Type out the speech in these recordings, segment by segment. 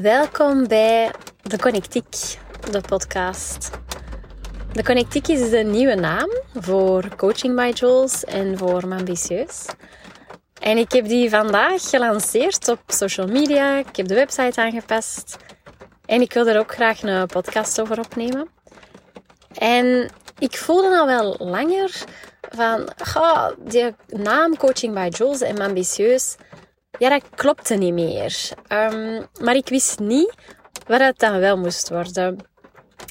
Welkom bij de Connectiek, de podcast. De Connectiek is de nieuwe naam voor Coaching by Jules en voor Ambitieus. En ik heb die vandaag gelanceerd op social media. Ik heb de website aangepast. En ik wil er ook graag een podcast over opnemen. En ik voelde al wel langer van, ga die naam Coaching by Jules en Ambitieus, ja, dat klopte niet meer. Um, maar ik wist niet wat het dan wel moest worden.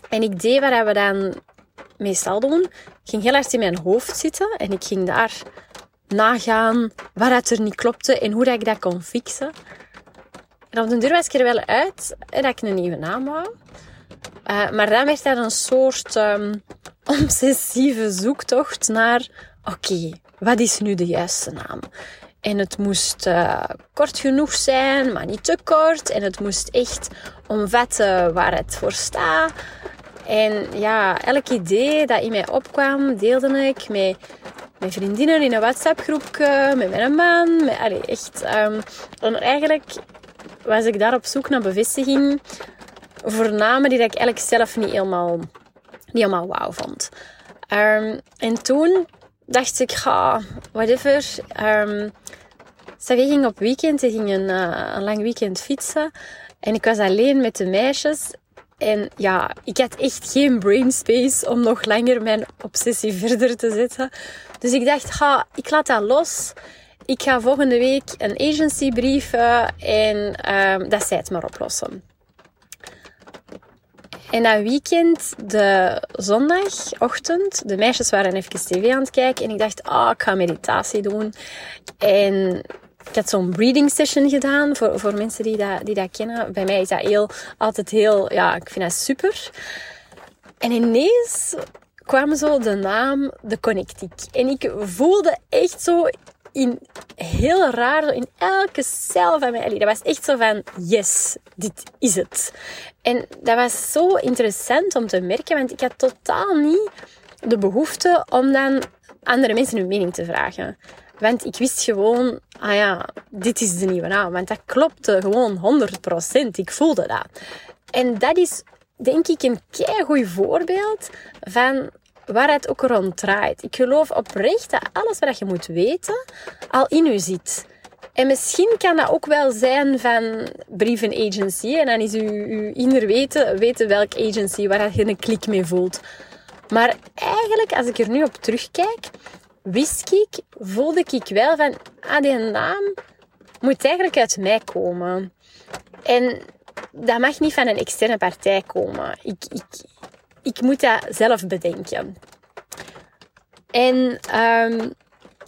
En ik deed wat we dan meestal doen. Ik ging heel hard in mijn hoofd zitten en ik ging daar nagaan wat er niet klopte en hoe dat ik dat kon fixen. En op de deur was ik er wel uit dat ik een nieuwe naam wou. Uh, maar dan werd dat een soort um, obsessieve zoektocht naar... Oké, wat is nu de juiste naam? En het moest uh, kort genoeg zijn, maar niet te kort. En het moest echt omvatten waar het voor staat. En ja, elk idee dat in mij opkwam, deelde ik met mijn vriendinnen in een WhatsApp-groepje, met mijn man. Met, allee, echt. Um, en eigenlijk was ik daar op zoek naar bevestiging voor namen die ik eigenlijk zelf niet helemaal, niet helemaal wauw vond. Um, en toen dacht ik, ga, whatever. Um, Xavier ging op weekend, hij ging een, uh, een lang weekend fietsen. En ik was alleen met de meisjes. En ja, ik had echt geen brain space om nog langer mijn obsessie verder te zetten. Dus ik dacht, ga, ik laat dat los. Ik ga volgende week een agency brieven en um, dat zij het maar oplossen. En dat weekend, de zondagochtend, de meisjes waren even tv aan het kijken. En ik dacht, ah, ik ga meditatie doen. En ik had zo'n breathing session gedaan voor, voor mensen die dat, die dat kennen. Bij mij is dat heel, altijd heel, ja, ik vind dat super. En ineens kwam zo de naam De Connectiek. En ik voelde echt zo in heel raar, in elke cel van mij. Dat was echt zo van, yes, dit is het. En dat was zo interessant om te merken, want ik had totaal niet de behoefte om dan andere mensen hun mening te vragen. Want ik wist gewoon, ah ja, dit is de nieuwe naam. Want dat klopte gewoon 100%. Ik voelde dat. En dat is, denk ik, een goed voorbeeld van waar het ook rond draait. Ik geloof oprecht dat alles wat je moet weten al in u zit. En misschien kan dat ook wel zijn van brieven agency. En dan is u, uw inner weten, weten welk agency waar je een klik mee voelt. Maar eigenlijk, als ik er nu op terugkijk, wist ik, voelde ik wel van, ah, die naam moet eigenlijk uit mij komen. En dat mag niet van een externe partij komen. Ik, ik, ik moet dat zelf bedenken. En um,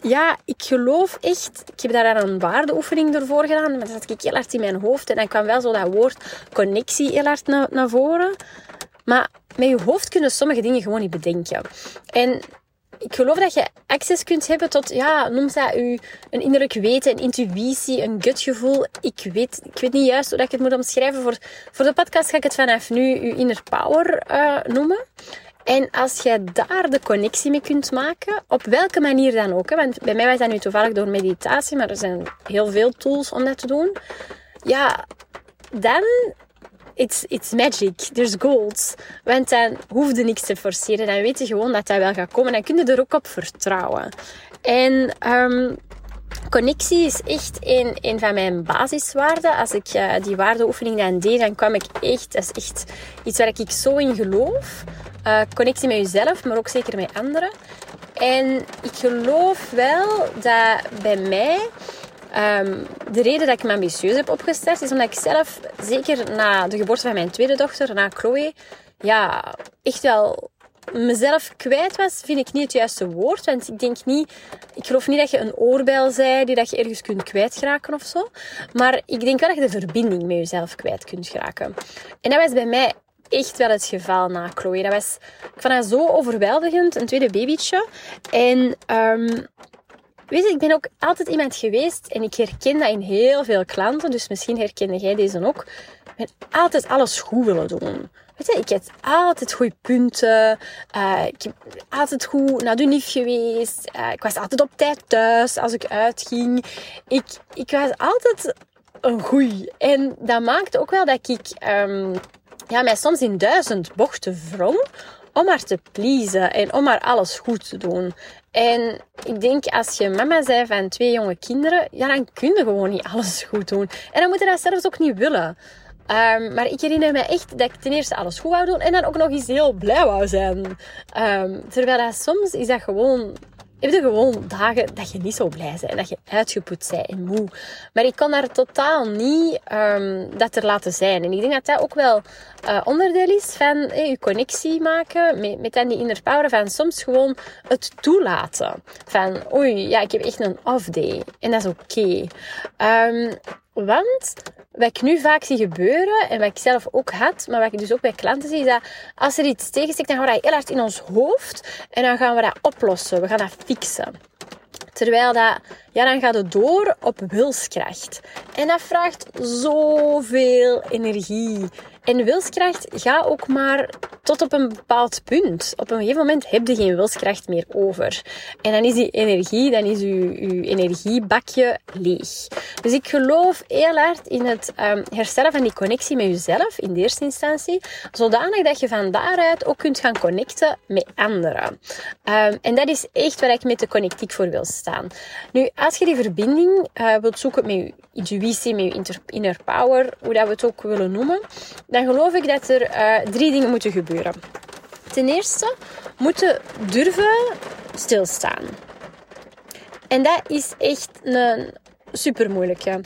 ja, ik geloof echt, ik heb daar een waardeoefening ervoor gedaan, maar dat zat ik heel hard in mijn hoofd en dan kwam wel zo dat woord connectie heel hard naar, naar voren. Maar met je hoofd kunnen sommige dingen gewoon niet bedenken. En ik geloof dat je access kunt hebben tot, ja, noem dat u een innerlijk weten, een intuïtie, een gutgevoel. Ik weet, ik weet niet juist hoe ik het moet omschrijven. Voor, voor de podcast ga ik het vanaf nu uw inner power uh, noemen. En als jij daar de connectie mee kunt maken, op welke manier dan ook. Hè? Want bij mij was dat nu toevallig door meditatie, maar er zijn heel veel tools om dat te doen. Ja, dan it's, it's magic. There's gold. Want dan hoef je niks te forceren. Dan weet je gewoon dat dat wel gaat komen. Dan kun je er ook op vertrouwen. En um, connectie is echt een, een van mijn basiswaarden. Als ik uh, die waardeoefening dan deed, dan kwam ik echt... Dat is echt iets waar ik zo in geloof. Uh, connectie met jezelf, maar ook zeker met anderen. En ik geloof wel dat bij mij Um, de reden dat ik me ambitieus heb opgestart is omdat ik zelf, zeker na de geboorte van mijn tweede dochter, na Chloe, ja, echt wel mezelf kwijt was, vind ik niet het juiste woord. Want ik denk niet, ik geloof niet dat je een oorbel zei die dat je ergens kunt kwijtraken of zo. Maar ik denk wel dat je de verbinding met jezelf kwijt kunt geraken. En dat was bij mij echt wel het geval na Chloe. Dat was, ik zo overweldigend, een tweede babytje. En um, Weet je, ik ben ook altijd iemand geweest en ik herken dat in heel veel klanten, dus misschien herkende jij deze ook. Ik ben altijd alles goed willen doen. Weet je, ik heb altijd goede punten. Uh, ik heb altijd goed naar de geweest. Uh, ik was altijd op tijd thuis als ik uitging. Ik, ik was altijd een goeie. En dat maakt ook wel dat ik um, ja, mij soms in duizend bochten wrong om haar te pleasen en om haar alles goed te doen. En ik denk, als je mama bent van twee jonge kinderen, ja, dan kun je gewoon niet alles goed doen. En dan moet je dat zelfs ook niet willen. Um, maar ik herinner me echt dat ik ten eerste alles goed wou doen en dan ook nog eens heel blij wou zijn. Um, terwijl dat soms is dat gewoon heb je gewoon dagen dat je niet zo blij bent en dat je uitgeput bent en moe. Maar ik kan daar totaal niet um, dat er laten zijn. En ik denk dat dat ook wel uh, onderdeel is van je connectie maken met, met dan die inner power. Van soms gewoon het toelaten. Van oei, ja, ik heb echt een off day. En dat is oké. Okay. Um, want wat ik nu vaak zie gebeuren, en wat ik zelf ook had, maar wat ik dus ook bij klanten zie, is dat als er iets tegenstikt, dan gaan we dat heel hard in ons hoofd en dan gaan we dat oplossen. We gaan dat fixen. Terwijl dat, ja, dan gaat het door op wilskracht. En dat vraagt zoveel energie. En wilskracht gaat ook maar tot op een bepaald punt. Op een gegeven moment heb je geen wilskracht meer over. En dan is die energie, dan is uw, uw energiebakje leeg. Dus ik geloof heel hard in het um, herstellen van die connectie met jezelf in de eerste instantie. Zodanig dat je van daaruit ook kunt gaan connecten met anderen. Um, en dat is echt waar ik met de connectiek voor wil staan. Nu, als je die verbinding uh, wilt zoeken met je intuïtie, met je inner power, hoe dat we het ook willen noemen, dan geloof ik dat er uh, drie dingen moeten gebeuren. Ten eerste moeten durven stilstaan. En dat is echt een super moeilijke.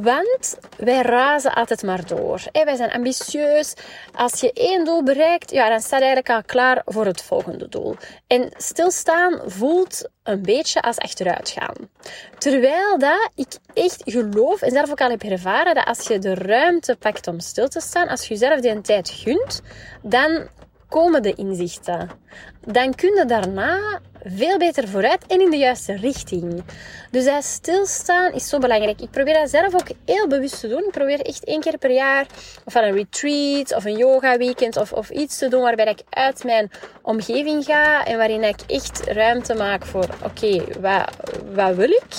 Want wij razen altijd maar door. Wij zijn ambitieus. Als je één doel bereikt, ja, dan staat eigenlijk al klaar voor het volgende doel. En stilstaan voelt een beetje als achteruit gaan. Terwijl dat ik echt geloof en zelf ook al heb ervaren dat als je de ruimte pakt om stil te staan, als je jezelf die tijd gunt, dan komen de inzichten. Dan kun je daarna veel beter vooruit en in de juiste richting. Dus dat stilstaan is zo belangrijk. Ik probeer dat zelf ook heel bewust te doen. Ik probeer echt één keer per jaar of een retreat of een yoga weekend of, of iets te doen waarbij ik uit mijn omgeving ga en waarin ik echt ruimte maak voor oké, wat, wat wil ik?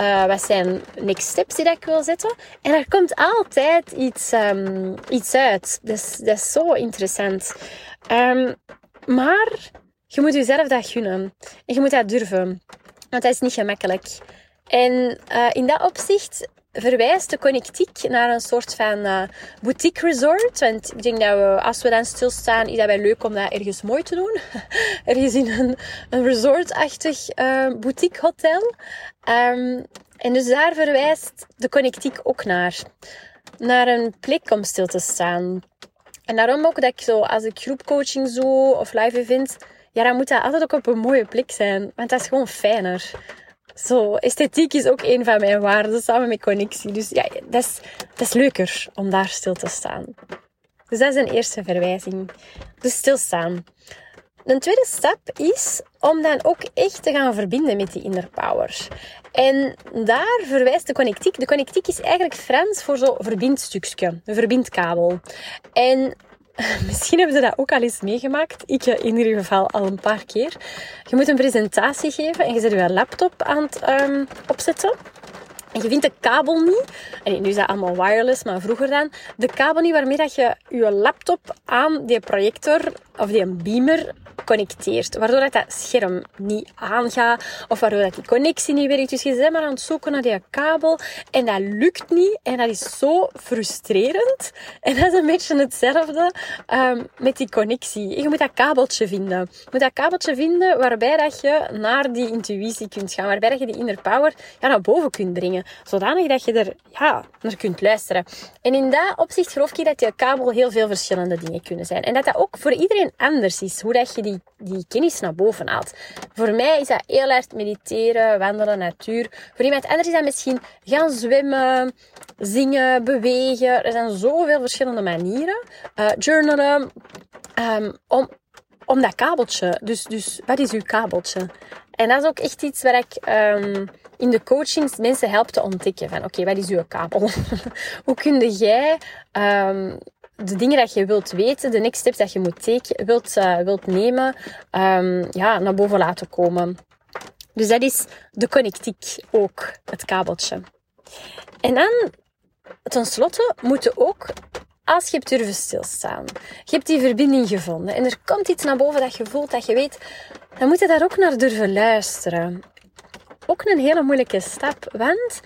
Uh, wat zijn next steps die dat ik wil zetten? En er komt altijd iets, um, iets uit. Dus dat is zo interessant. Um, maar je moet jezelf dat gunnen. En je moet dat durven. Want dat is niet gemakkelijk. En uh, in dat opzicht verwijst de connectiek naar een soort van uh, boutique resort. Want ik denk dat we, als we dan stilstaan, is dat wel leuk om dat ergens mooi te doen. ergens in een, een resortachtig uh, boutique hotel. Um, en dus daar verwijst de connectiek ook naar. Naar een plek om stil te staan. En daarom ook dat ik zo, als ik groepcoaching doe of live events, ja, dan moet dat altijd ook op een mooie plek zijn. Want dat is gewoon fijner. Zo, esthetiek is ook een van mijn waarden, samen met connectie. Dus ja, dat is, dat is leuker om daar stil te staan. Dus dat is een eerste verwijzing. Dus stilstaan. Een tweede stap is om dan ook echt te gaan verbinden met die inner power. En daar verwijst de connectiek. De connectiek is eigenlijk Frans voor zo'n verbindstukje, een verbindkabel. En Misschien hebben ze dat ook al eens meegemaakt. Ik in ieder geval al een paar keer. Je moet een presentatie geven en je zet je laptop aan het um, opzetten. En je vindt de kabel niet. En nu is dat allemaal wireless, maar vroeger dan. De kabel niet waarmee dat je je laptop aan die projector of die beamer connecteert. Waardoor dat, dat scherm niet aangaat of waardoor dat die connectie niet werkt. Dus je bent maar aan het zoeken naar die kabel en dat lukt niet en dat is zo frustrerend. En dat is een beetje hetzelfde um, met die connectie. Je moet dat kabeltje vinden. Je moet dat kabeltje vinden waarbij dat je naar die intuïtie kunt gaan, waarbij dat je die inner power naar boven kunt brengen. Zodanig dat je er ja, naar kunt luisteren. En in dat opzicht geloof ik dat die kabel heel veel verschillende dingen kunnen zijn. En dat dat ook voor iedereen anders is. Hoe dat je die, die kennis naar boven haalt. Voor mij is dat heel erg mediteren, wandelen, natuur. Voor iemand anders is dat misschien gaan zwemmen, zingen, bewegen. Er zijn zoveel verschillende manieren. Uh, journalen. Um, om, om dat kabeltje. Dus, dus wat is uw kabeltje? En dat is ook echt iets waar ik um, in de coachings mensen help te ontdekken. Van oké, wat is uw kabel? Hoe kun jij um, de dingen dat je wilt weten, de next steps dat je moet teken, wilt, uh, wilt nemen, um, ja, naar boven laten komen. Dus dat is de connectiek ook, het kabeltje. En dan ten slotte moeten ook als je hebt durven stilstaan. Je hebt die verbinding gevonden en er komt iets naar boven dat je voelt, dat je weet, dan moet je daar ook naar durven luisteren. Ook een hele moeilijke stap, want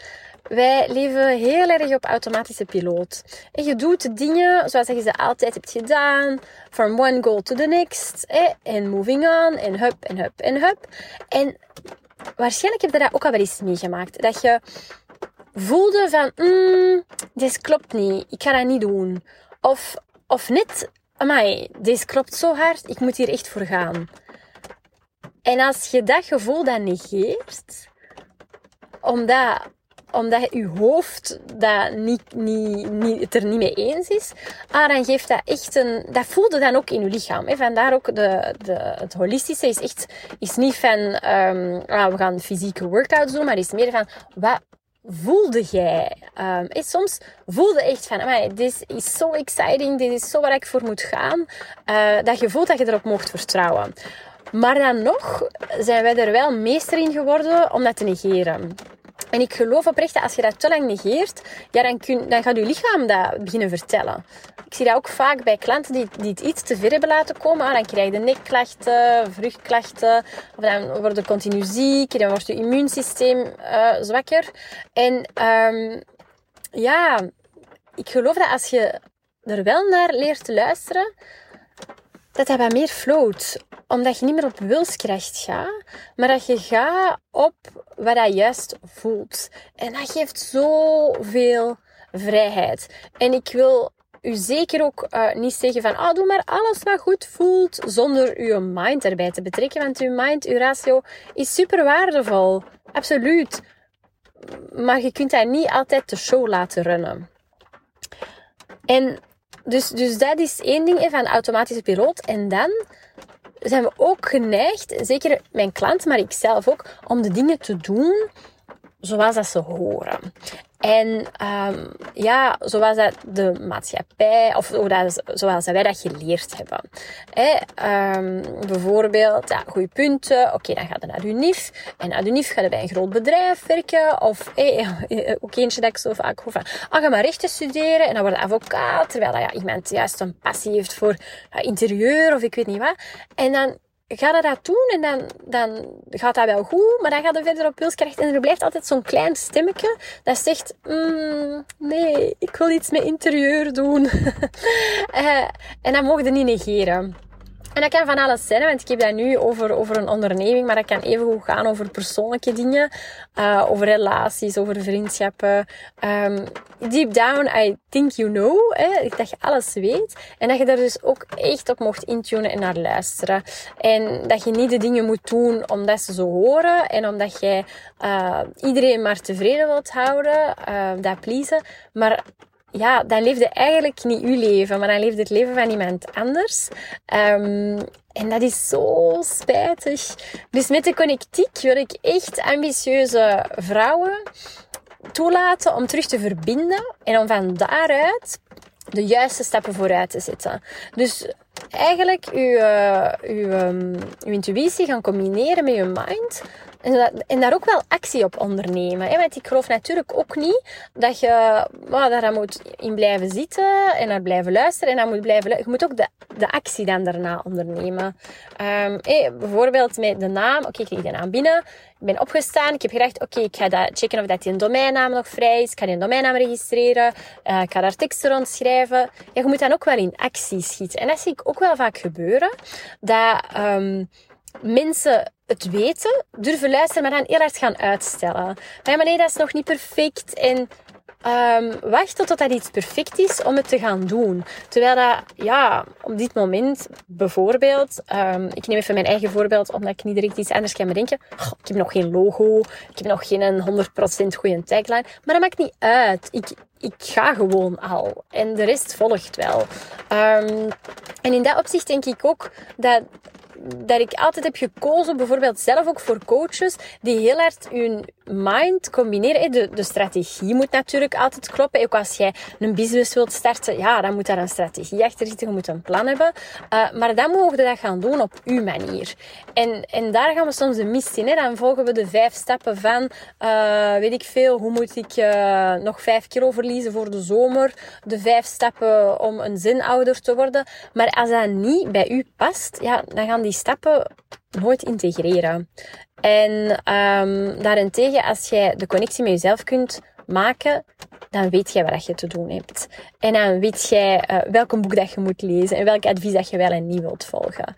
wij leven heel erg op automatische piloot. En je doet dingen zoals je ze altijd hebt gedaan. From one goal to the next. En moving on. En hup, en hup, en hup. En waarschijnlijk heb je dat ook al wel eens meegemaakt. Dat je voelde van, mm, dit klopt niet. Ik ga dat niet doen. Of, of net, amai, dit klopt zo hard. Ik moet hier echt voor gaan. En als je dat gevoel dan negeert, omdat omdat je hoofd dat niet, niet, niet, het er niet mee eens is, ah, dan geeft dat echt een... Dat voelde dan ook in je lichaam. Hè. Vandaar ook de, de, het holistische is echt... Is niet van, um, we gaan fysieke workouts doen, maar is meer van, wat voelde jij? Um, soms voelde echt van, dit is zo exciting, dit is zo waar ik voor moet gaan, uh, dat je voelt dat je erop mocht vertrouwen. Maar dan nog zijn wij er wel meester in geworden om dat te negeren. En ik geloof oprecht dat als je dat te lang negeert, ja, dan, kun, dan gaat je lichaam dat beginnen vertellen. Ik zie dat ook vaak bij klanten die, die het iets te ver hebben laten komen. Ah, dan krijg je nekklachten, vruchtklachten, of dan word je continu ziek, dan wordt je immuunsysteem uh, zwakker. En um, ja, ik geloof dat als je er wel naar leert te luisteren, dat dat wat meer float. Omdat je niet meer op wilskracht gaat, maar dat je gaat op wat je juist voelt. En dat geeft zoveel vrijheid. En ik wil u zeker ook uh, niet zeggen van, oh, doe maar alles wat goed voelt, zonder uw mind erbij te betrekken. Want uw mind, uw ratio, is super waardevol. Absoluut. Maar je kunt daar niet altijd de show laten runnen. En dus, dus dat is één ding van automatische piloot. En dan zijn we ook geneigd, zeker mijn klant, maar ik zelf ook, om de dingen te doen zoals dat ze horen. En um, ja, zoals dat de maatschappij, of zoals wij dat geleerd hebben. um, bijvoorbeeld, ja, goede punten. Oké, dan gaat je naar UNIF. En naar UNIF ga je bij een groot bedrijf werken. Of ook eentje dat ik zo vaak hoor van, ah, maar rechten studeren. En dan word je advocaat. Terwijl ja, iemand juist een passie heeft voor interieur of ik weet niet wat. En dan ga je dat doen en dan, dan gaat dat wel goed, maar dan gaat er verder op wilskracht en er blijft altijd zo'n klein stemmetje dat zegt, mm, nee, ik wil iets met interieur doen. uh, en dat mogen je niet negeren. En dat kan van alles zijn, want ik heb dat nu over, over een onderneming, maar dat kan even goed gaan over persoonlijke dingen, uh, over relaties, over vriendschappen. Um, deep down, I think you know, hè, dat je alles weet. En dat je daar dus ook echt op mocht intunen en naar luisteren. En dat je niet de dingen moet doen omdat ze zo horen en omdat jij uh, iedereen maar tevreden wilt houden, uh, dat pleasen. Maar ja, dan leefde eigenlijk niet uw leven, maar dan leefde het leven van iemand anders. Um, en dat is zo spijtig. Dus met de connectiek wil ik echt ambitieuze vrouwen toelaten om terug te verbinden en om van daaruit de juiste stappen vooruit te zetten. Dus eigenlijk uw, uh, uw, um, uw intuïtie gaan combineren met je mind en, daar ook wel actie op ondernemen. Hè? Want ik geloof natuurlijk ook niet dat je daar moet in blijven zitten en naar blijven luisteren. En dan moet blijven Je moet ook de, de actie dan daarna ondernemen. Um, bijvoorbeeld met de naam. Oké, ik kreeg de naam binnen. Ik ben opgestaan. Ik heb gedacht, oké, ik ga dat checken of dat die domeinnaam nog vrij is. Ik ga die domeinnaam registreren. Uh, ik ga daar teksten rond schrijven. Ja, je moet dan ook wel in actie schieten. En dat zie ik ook wel vaak gebeuren. Dat... Um, mensen het weten, durven luisteren, maar dan heel hard gaan uitstellen. Maar, maar nee, dat is nog niet perfect. En um, wacht totdat dat iets perfect is om het te gaan doen. Terwijl dat, ja, op dit moment bijvoorbeeld, um, ik neem even mijn eigen voorbeeld, omdat ik niet direct iets anders kan bedenken. ik heb nog geen logo, ik heb nog geen 100% goede tagline, maar dat maakt niet uit. Ik, ik ga gewoon al. En de rest volgt wel. Um, en in dat opzicht denk ik ook dat dat ik altijd heb gekozen, bijvoorbeeld zelf ook voor coaches, die heel hard hun, mind combineren. De, de strategie moet natuurlijk altijd kloppen. Ook als jij een business wilt starten, ja, dan moet daar een strategie achter zitten. Je moet een plan hebben. Uh, maar dan mogen we dat gaan doen op uw manier. En, en daar gaan we soms de mist in. Hè. Dan volgen we de vijf stappen van, uh, weet ik veel, hoe moet ik uh, nog vijf kilo verliezen voor de zomer. De vijf stappen om een zinouder te worden. Maar als dat niet bij u past, ja, dan gaan die stappen nooit integreren. En um, daarentegen, als jij de connectie met jezelf kunt maken, dan weet jij wat je te doen hebt. En dan weet jij uh, welk boek dat je moet lezen en welk advies dat je wel en niet wilt volgen.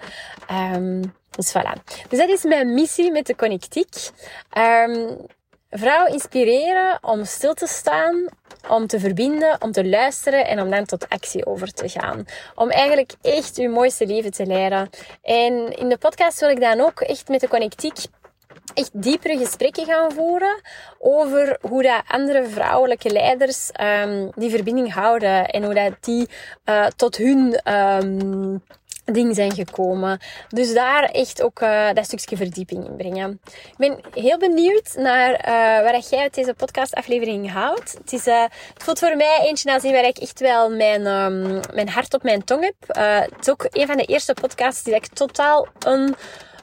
Um, dus voilà. Dus dat is mijn missie met de Connectiek. Um, vrouwen inspireren om stil te staan, om te verbinden, om te luisteren en om dan tot actie over te gaan. Om eigenlijk echt je mooiste leven te leiden. En in de podcast wil ik dan ook echt met de Connectiek echt diepere gesprekken gaan voeren over hoe dat andere vrouwelijke leiders um, die verbinding houden en hoe dat die uh, tot hun um, ding zijn gekomen. Dus daar echt ook uh, dat stukje verdieping in brengen. Ik ben heel benieuwd naar uh, waar jij uit deze podcastaflevering houdt. Het, is, uh, het voelt voor mij eentje als waar ik echt wel mijn, um, mijn hart op mijn tong heb. het is ook een van de eerste podcasts die ik totaal een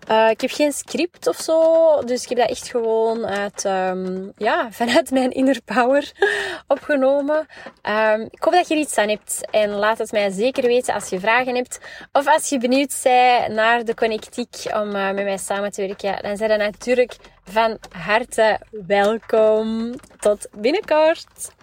uh, ik heb geen script of zo, dus ik heb dat echt gewoon uit, um, ja, vanuit mijn inner power opgenomen. Um, ik hoop dat je er iets aan hebt en laat het mij zeker weten als je vragen hebt of als je benieuwd bent naar de connectiek om uh, met mij samen te werken. Dan zijn dan natuurlijk van harte welkom. Tot binnenkort.